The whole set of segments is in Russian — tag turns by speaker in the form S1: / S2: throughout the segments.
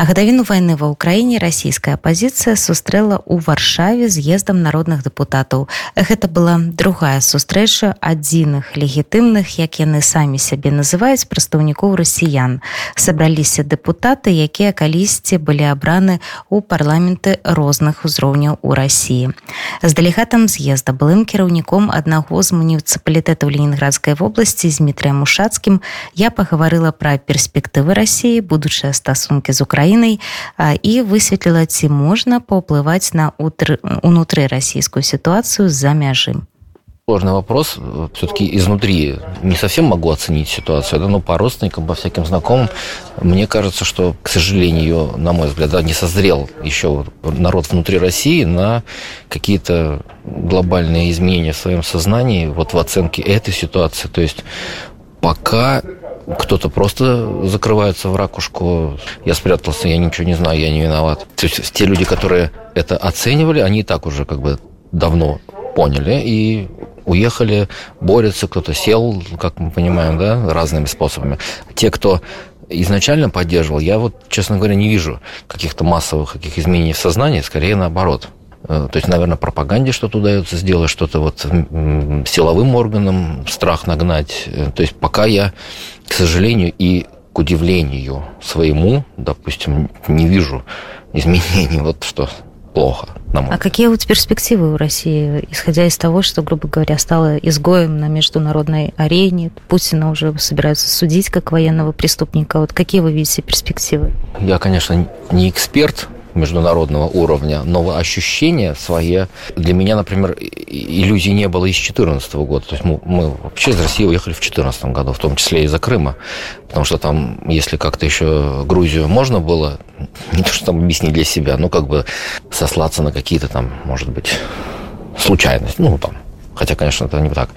S1: А гадавіну вайны ва ўкраіне расійская апазіцыя сустрэла ў варшаве з'ездам народных дэпутатаў. Гэта была другая сустрэча адзіных легітымных, як яны самі сябе называюць прадстаўнікоў расіян. Сабраліся дэпутаты, якія калісьці былі абраны ў парламенты розных узроўняў у рассіі. З дэлегатам з'езда былым кіраўніком аднаго з муніцыпалітэтаў ленінградскай вобласці з Дмітрыем Мушацкім я пагаварыла пра перспектывы рассіі, будучыя стасункі з Украінай краінай і высветліла ці можна паўплываць на унутры расійскую сітуацыю за мяжы
S2: сложный вопрос. Все-таки изнутри не совсем могу оценить ситуацию, да, но по родственникам, по всяким знакомым, мне кажется, что, к сожалению, на мой взгляд, да, не созрел еще народ внутри России на какие-то глобальные изменения в своем сознании, вот в оценке этой ситуации. То есть пока кто-то просто закрывается в ракушку. Я спрятался, я ничего не знаю, я не виноват. То есть те люди, которые это оценивали, они и так уже как бы давно поняли и уехали, борются, кто-то сел, как мы понимаем, да, разными способами. Те, кто изначально поддерживал, я вот, честно говоря, не вижу каких-то массовых каких изменений в сознании, скорее наоборот. Э, то есть, наверное, пропаганде что-то удается сделать, что-то вот силовым органам страх нагнать. Э, то есть, пока я, к сожалению, и к удивлению своему, допустим, не вижу изменений, вот что плохо.
S1: На мой а какие вот перспективы у России, исходя из того, что, грубо говоря, стало изгоем на международной арене, Путина уже собираются судить как военного преступника. Вот какие вы видите перспективы?
S2: Я, конечно, не эксперт международного уровня, но ощущения свои. Для меня, например, иллюзий не было и с 2014 года. То есть мы, мы вообще из России уехали в 2014 году, в том числе из-за Крыма. Потому что там, если как-то еще Грузию можно было, не то что там объяснить для себя, но как бы сослаться на какие-то там, может быть, случайности. Ну, там, Хотя, конечно, это не так.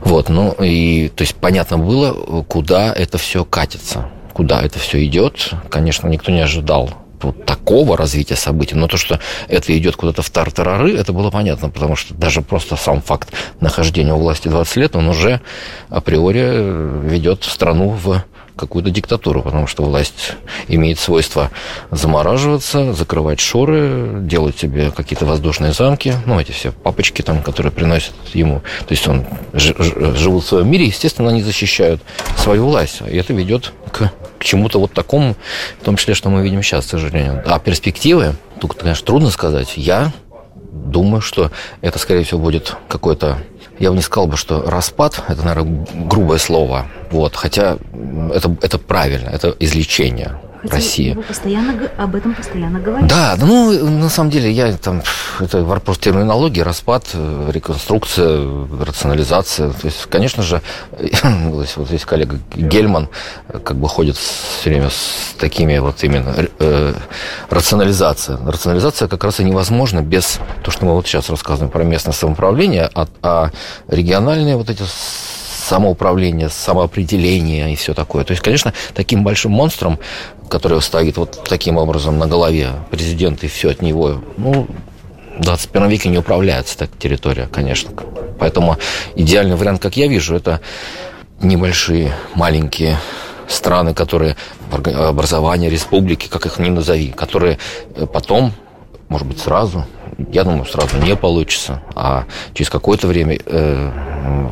S2: Вот, ну и, то есть, понятно было, куда это все катится, куда это все идет. Конечно, никто не ожидал вот такого развития событий. Но то, что это идет куда-то в тартарары, это было понятно, потому что даже просто сам факт нахождения у власти 20 лет, он уже априори ведет страну в какую-то диктатуру, потому что власть имеет свойство замораживаться, закрывать шоры, делать себе какие-то воздушные замки, ну, эти все папочки там, которые приносят ему. То есть он живут в своем мире, естественно, они защищают свою власть. И это ведет к, к чему-то вот такому, в том числе, что мы видим сейчас, к сожалению. А перспективы, тут, конечно, трудно сказать. Я думаю, что это, скорее всего, будет какой-то я бы не сказал бы, что распад, это, наверное, грубое слово, вот, хотя это, это правильно, это излечение. Хотя России.
S1: Вы постоянно об этом постоянно говорите.
S2: Да, ну, на самом деле, я там, это вопрос терминологии, распад, э, реконструкция, рационализация. То есть, конечно же, вот здесь коллега Гельман как бы ходит все время с такими вот именно э, рационализация. Рационализация как раз и невозможна без того, что мы вот сейчас рассказываем про местное самоуправление, а, а региональные вот эти самоуправление, самоопределение и все такое. То есть, конечно, таким большим монстром, который стоит вот таким образом на голове президента и все от него, ну, в 21 веке не управляется так территория, конечно. Поэтому идеальный вариант, как я вижу, это небольшие, маленькие страны, которые образование республики, как их ни назови, которые потом, может быть, сразу я думаю, сразу не получится, а через какое-то время э,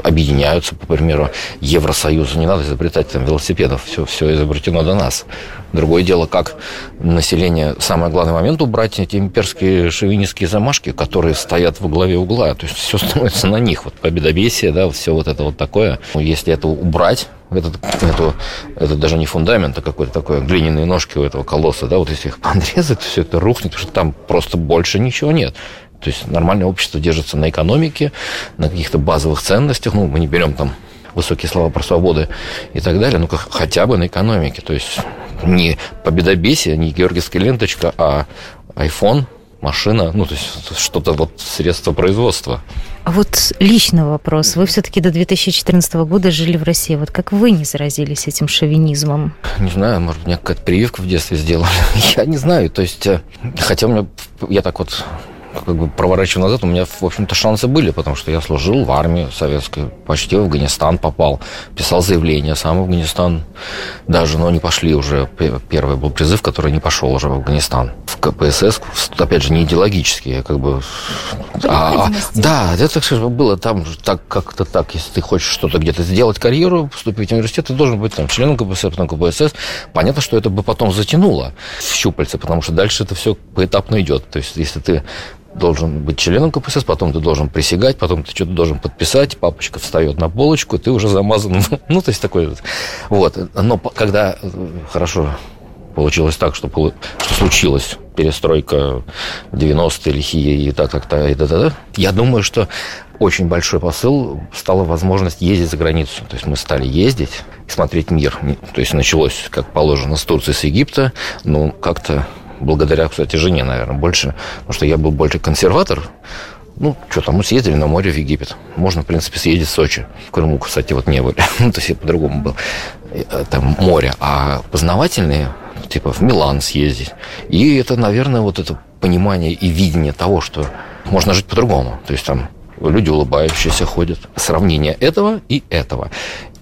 S2: объединяются, по примеру, Евросоюза. Не надо изобретать там велосипедов, все, все изобретено до нас. Другое дело, как население, самый главный момент убрать эти имперские шовинистские замашки, которые стоят во главе угла, то есть все становится на них, вот победобесие, да, все вот это вот такое. Если это убрать, этот, это, это даже не фундамент, а какой-то такой глиняные ножки у этого колосса, да, вот если их подрезать, все это рухнет, потому что там просто больше ничего нет. То есть нормальное общество держится на экономике, на каких-то базовых ценностях, ну, мы не берем там высокие слова про свободы и так далее, ну, хотя бы на экономике. То есть не победобесие, не георгиевская ленточка, а iPhone, машина, ну, то есть что-то вот средство производства.
S1: А вот личный вопрос. Вы все-таки до 2014 года жили в России. Вот как вы не заразились этим шовинизмом?
S2: Не знаю, может, мне какая-то прививка в детстве сделали. Я не знаю. То есть, э, хотя у меня, я так вот как бы проворачивая назад, у меня, в общем-то, шансы были, потому что я служил в армии советской, почти в Афганистан попал, писал заявление сам в Афганистан даже, но не пошли уже. Первый был призыв, который не пошел уже в Афганистан. В КПСС, опять же, не идеологически, как бы... А, да, это было там так, как-то так. Если ты хочешь что-то где-то сделать, карьеру, поступить в университет, ты должен быть там членом КПСС, потом КПСС. Понятно, что это бы потом затянуло в щупальце, потому что дальше это все поэтапно идет. То есть, если ты должен быть членом КПСС, потом ты должен присягать, потом ты что-то должен подписать, папочка встает на полочку, ты уже замазан. Ну, то есть такой вот. Но когда э, хорошо получилось так, что, что случилось перестройка 90-е, лихие и так, так, так, и да, да, да. Я думаю, что очень большой посыл стала возможность ездить за границу. То есть мы стали ездить и смотреть мир. То есть началось, как положено, с Турции, с Египта, но как-то благодаря, кстати, жене, наверное, больше, потому что я был больше консерватор, ну, что там, мы съездили на море в Египет. Можно, в принципе, съездить в Сочи. В Крыму, кстати, вот не были. ну, то есть по-другому был. Э, там море. А познавательные, типа в Милан съездить. И это, наверное, вот это понимание и видение того, что можно жить по-другому. То есть там люди улыбающиеся ходят. Сравнение этого и этого.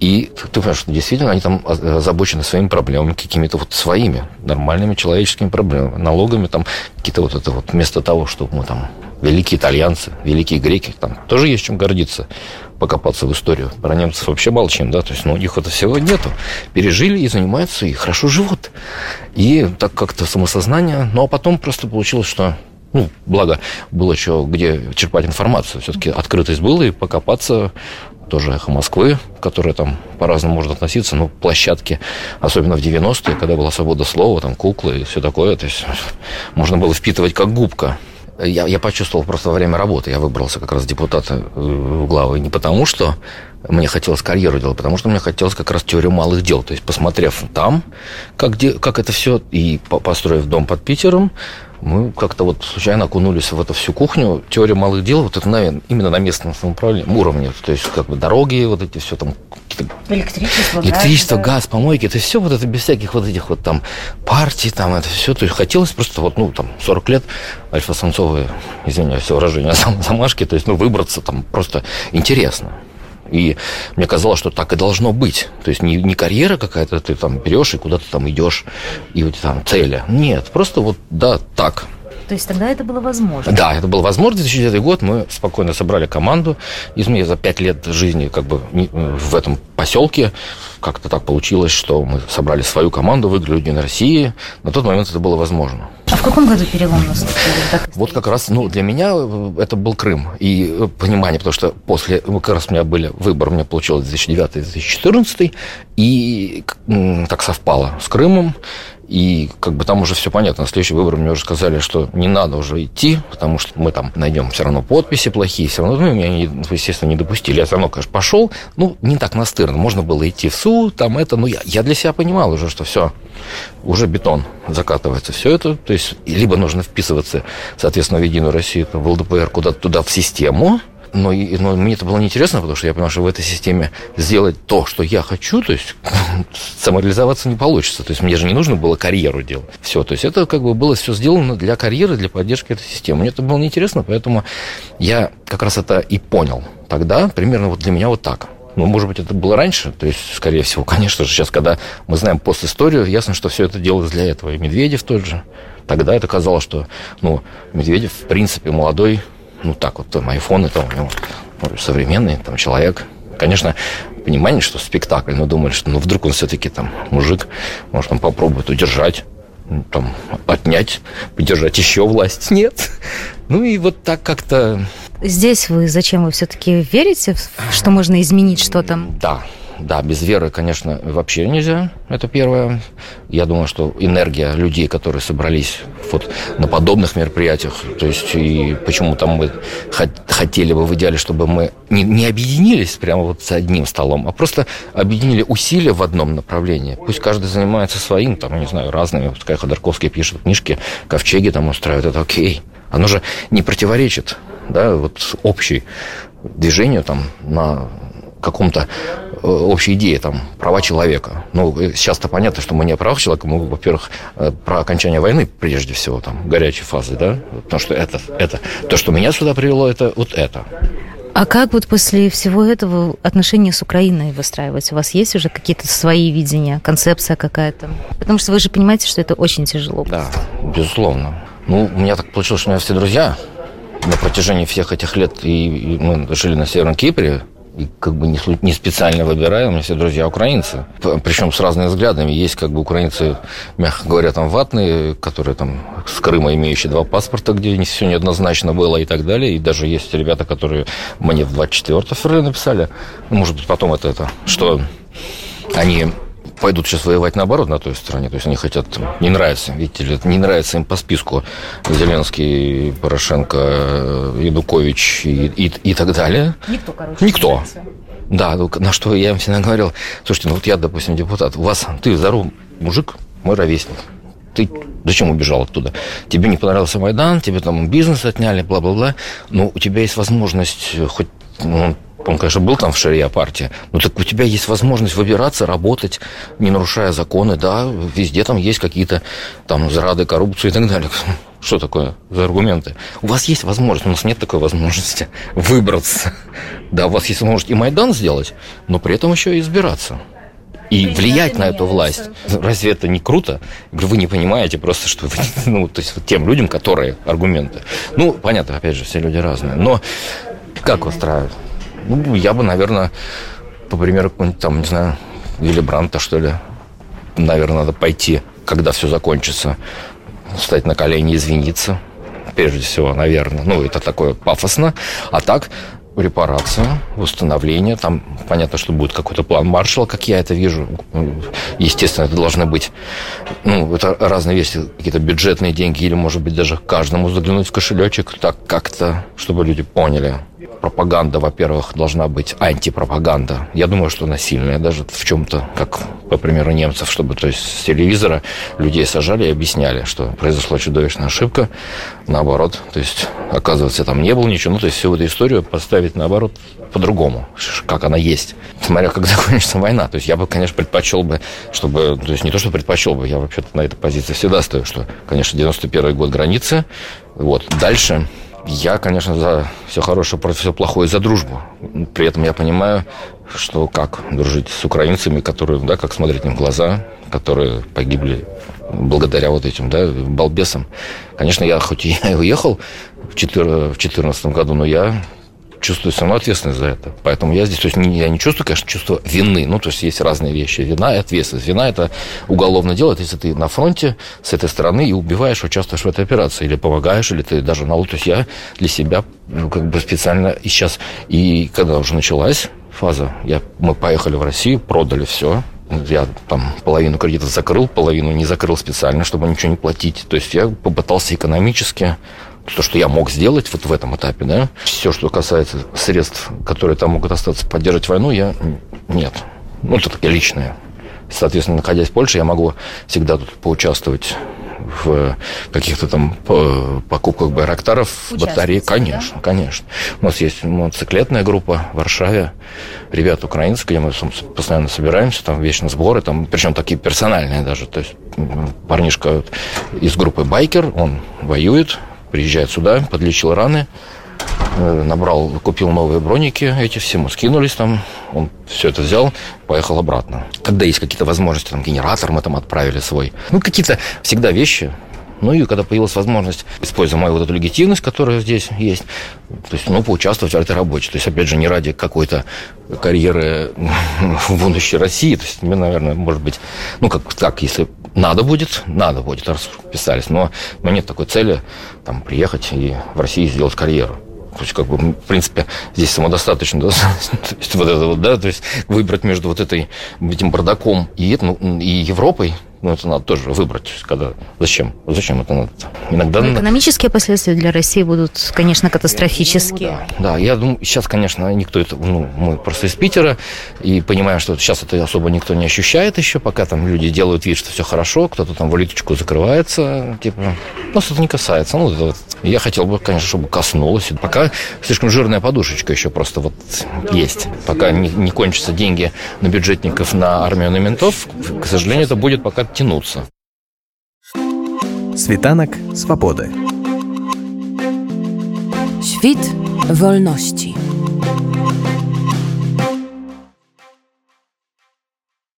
S2: И ты понимаешь, что действительно они там озабочены своими проблемами, какими-то вот своими нормальными человеческими проблемами, налогами, там какие-то вот это вот, вместо того, чтобы мы там великие итальянцы, великие греки, там тоже есть чем гордиться, покопаться в историю. Про немцев вообще молчим, да, то есть, ну, у них это всего нету. Пережили и занимаются, и хорошо живут. И так как-то самосознание, ну, а потом просто получилось, что ну, благо, было еще где черпать информацию. Все-таки открытость была, и покопаться тоже «Эхо Москвы», которое там по-разному может относиться, но площадки, особенно в 90-е, когда была свобода слова, там куклы и все такое, то есть можно было впитывать как губка. Я, я почувствовал просто во время работы, я выбрался как раз депутата э, в главы не потому, что мне хотелось карьеру делать, потому что мне хотелось как раз теорию малых дел. То есть, посмотрев там, как, как это все, и построив дом под Питером, мы как-то вот случайно окунулись в эту всю кухню. Теория малых дел, вот это, наверное, именно на местном самоуправлении, уровне. То есть, как бы дороги, вот эти все там...
S1: Электричество,
S2: Электричество,
S1: газ,
S2: газ, помойки, это все вот это без всяких вот этих вот там партий, там это все. То есть, хотелось просто вот, ну, там, 40 лет альфа-самцовые, извиняюсь, выражение, замашки, то есть, ну, выбраться там просто интересно. И мне казалось, что так и должно быть. То есть не, не карьера какая-то, ты там берешь и куда-то там идешь, и вот там цели. Нет, просто вот, да, так.
S1: То есть тогда это было возможно?
S2: Да, это было возможно. 2009 год мы спокойно собрали команду. Из меня за пять лет жизни как бы в этом поселке как-то так получилось, что мы собрали свою команду, выиграли День России. На тот момент это было возможно.
S1: В каком году перелом наступил?
S2: Вот как раз, ну, для меня э, это был Крым. И э, понимание, потому что после, ну, как раз у меня были выборы, у меня получилось 2009-2014, и так совпало с Крымом. И как бы там уже все понятно. На следующий выбор мне уже сказали, что не надо уже идти, потому что мы там найдем все равно подписи плохие, все равно ну, меня, естественно, не допустили. Я все равно, конечно, пошел, ну, не так настырно. Можно было идти в суд, там это, но я, я для себя понимал уже, что все, уже бетон закатывается. Все это, то есть, либо нужно вписываться, соответственно, в Единую Россию, в ЛДПР, куда-то туда в систему, но, но мне это было неинтересно, потому что я понял, что в этой системе сделать то, что я хочу, то есть самореализоваться не получится. То есть мне же не нужно было карьеру делать. Все, то есть это как бы было все сделано для карьеры, для поддержки этой системы. Мне это было неинтересно, поэтому я как раз это и понял тогда, примерно вот для меня вот так. Ну, может быть, это было раньше, то есть, скорее всего, конечно же, сейчас, когда мы знаем постисторию, ясно, что все это делалось для этого. И Медведев тот же. Тогда это казалось, что, ну, Медведев, в принципе, молодой ну так вот, там, айфон, это у него современный там человек. Конечно, понимание, что спектакль, но думали, что ну вдруг он все-таки там мужик, может, он попробует удержать, ну, там, отнять, подержать еще власть. Нет. Ну и вот так как-то...
S1: Здесь вы зачем? Вы все-таки верите, что можно изменить что-то?
S2: Да, да, без веры, конечно, вообще нельзя. Это первое. Я думаю, что энергия людей, которые собрались вот на подобных мероприятиях, то есть и почему там мы хотели бы в идеале, чтобы мы не, не объединились прямо вот с одним столом, а просто объединили усилия в одном направлении. Пусть каждый занимается своим, там, не знаю, разными. Пускай Ходорковский пишет книжки, ковчеги там устраивают, это окей. Оно же не противоречит, да, вот общей движению там на каком-то общая идея, там, права человека. Ну, сейчас-то понятно, что мы не о правах человека, мы, во-первых, про окончание войны, прежде всего, там, горячей фазы, да, потому что это, это, то, что меня сюда привело, это вот это.
S1: А как вот после всего этого отношения с Украиной выстраивать? У вас есть уже какие-то свои видения, концепция какая-то? Потому что вы же понимаете, что это очень тяжело.
S2: Да, безусловно. Ну, у меня так получилось, что у меня все друзья на протяжении всех этих лет, и, и мы жили на Северном Кипре, и как бы не, не специально выбираю, у меня все друзья украинцы. Причем с разными взглядами. Есть как бы украинцы, мягко говоря, там ватные, которые там с Крыма имеющие два паспорта, где все неоднозначно было и так далее. И даже есть ребята, которые мне в 24 февраля написали, ну, может быть, потом это, это что они пойдут сейчас воевать наоборот на той стороне. То есть они хотят, не нравится, видите ли, не нравится им по списку Зеленский, Порошенко, Янукович и, и, и так далее.
S1: Никто, короче.
S2: Никто. Да, ну, на что я им всегда говорил, слушайте, ну вот я, допустим, депутат, у вас, ты здоров мужик, мой ровесник, ты зачем убежал оттуда? Тебе не понравился Майдан, тебе там бизнес отняли, бла-бла-бла, но у тебя есть возможность хоть ну, он, конечно, был там в шария партии, но так у тебя есть возможность выбираться, работать, не нарушая законы, да, везде там есть какие-то там зрады, коррупцию и так далее. Что такое за аргументы? У вас есть возможность, у нас нет такой возможности выбраться. Да, у вас есть возможность и Майдан сделать, но при этом еще и избираться и влиять на эту власть. Разве это не круто? Вы не понимаете просто, что вы, ну, то есть вот тем людям, которые аргументы. Ну, понятно, опять же, все люди разные. Но как устраивать? Ну, я бы, наверное, по примеру какого-нибудь там, не знаю, Вилли Бранта, что ли, наверное, надо пойти, когда все закончится, встать на колени, извиниться, прежде всего, наверное. Ну, это такое пафосно. А так, репарация, восстановление. Там понятно, что будет какой-то план маршала, как я это вижу. Естественно, это должны быть ну, это разные вещи, какие-то бюджетные деньги, или, может быть, даже каждому заглянуть в кошелечек, так как-то, чтобы люди поняли, пропаганда, во-первых, должна быть антипропаганда. Я думаю, что она сильная даже в чем-то, как, по примеру, немцев, чтобы то есть с телевизора людей сажали и объясняли, что произошла чудовищная ошибка, наоборот, то есть, оказывается, там не было ничего, ну, то есть всю эту историю поставить, наоборот, по-другому, как она есть. Смотря как закончится война. То есть я бы, конечно, предпочел бы, чтобы... То есть не то, что предпочел бы, я вообще-то на этой позиции всегда стою, что, конечно, 91 год границы. Вот. Дальше я, конечно, за все хорошее, против все плохое, за дружбу. При этом я понимаю, что как дружить с украинцами, которые, да, как смотреть им в глаза, которые погибли благодаря вот этим, да, балбесам. Конечно, я хоть и уехал в 2014 году, но я чувствую равно ответственность за это. Поэтому я здесь, то есть я не чувствую, конечно, чувство вины. Ну, то есть есть разные вещи. Вина и ответственность. Вина – это уголовное дело, если ты на фронте с этой стороны и убиваешь, участвуешь в этой операции, или помогаешь, или ты даже на То есть я для себя ну, как бы специально и сейчас, и когда уже началась фаза, я, мы поехали в Россию, продали все, я там половину кредитов закрыл, половину не закрыл специально, чтобы ничего не платить. То есть я попытался экономически то, что я мог сделать вот в этом этапе, да, все, что касается средств, которые там могут остаться поддерживать войну, я нет. Ну, это такие личные. Соответственно, находясь в Польше, я могу всегда тут поучаствовать в каких-то там покупках байрактаров, батарей. Конечно, да? конечно. У нас есть мотоциклетная группа в Варшаве. Ребята украинцы, где мы постоянно собираемся, там вечно сборы, там, причем такие персональные даже. То есть парнишка из группы байкер, он воюет, приезжает сюда, подлечил раны, э, набрал, купил новые броники, эти все мы скинулись там, он все это взял, поехал обратно. Когда есть какие-то возможности, там генератор мы там отправили свой, ну какие-то всегда вещи, ну и когда появилась возможность, используя мою вот эту легитимность, которая здесь есть, то есть, ну, поучаствовать в этой работе. То есть, опять же, не ради какой-то карьеры в будущей России. То есть, мне, наверное, может быть, ну, как так, если надо будет, надо будет, раз писались. Но, но нет такой цели там приехать и в России сделать карьеру. То есть, как бы, в принципе, здесь самодостаточно, да, то есть, вот это вот, да, то есть выбрать между вот этой, этим бардаком и, ну, и Европой, ну, это надо тоже выбрать, когда зачем, зачем это надо.
S1: Иногда ну, экономические последствия для России будут, конечно, катастрофические.
S2: Да, да, я думаю, сейчас, конечно, никто это, ну, мы просто из Питера и понимаем, что сейчас это особо никто не ощущает еще, пока там люди делают вид, что все хорошо, кто-то там в улиточку закрывается, типа, нас это не касается. Ну, это, я хотел бы, конечно, чтобы коснулось. Пока слишком жирная подушечка еще просто вот есть. Пока не, не кончатся деньги на бюджетников, на армию, на ментов, к сожалению, это будет пока тянуться.
S3: Світанок свободы.
S4: Świt wolności.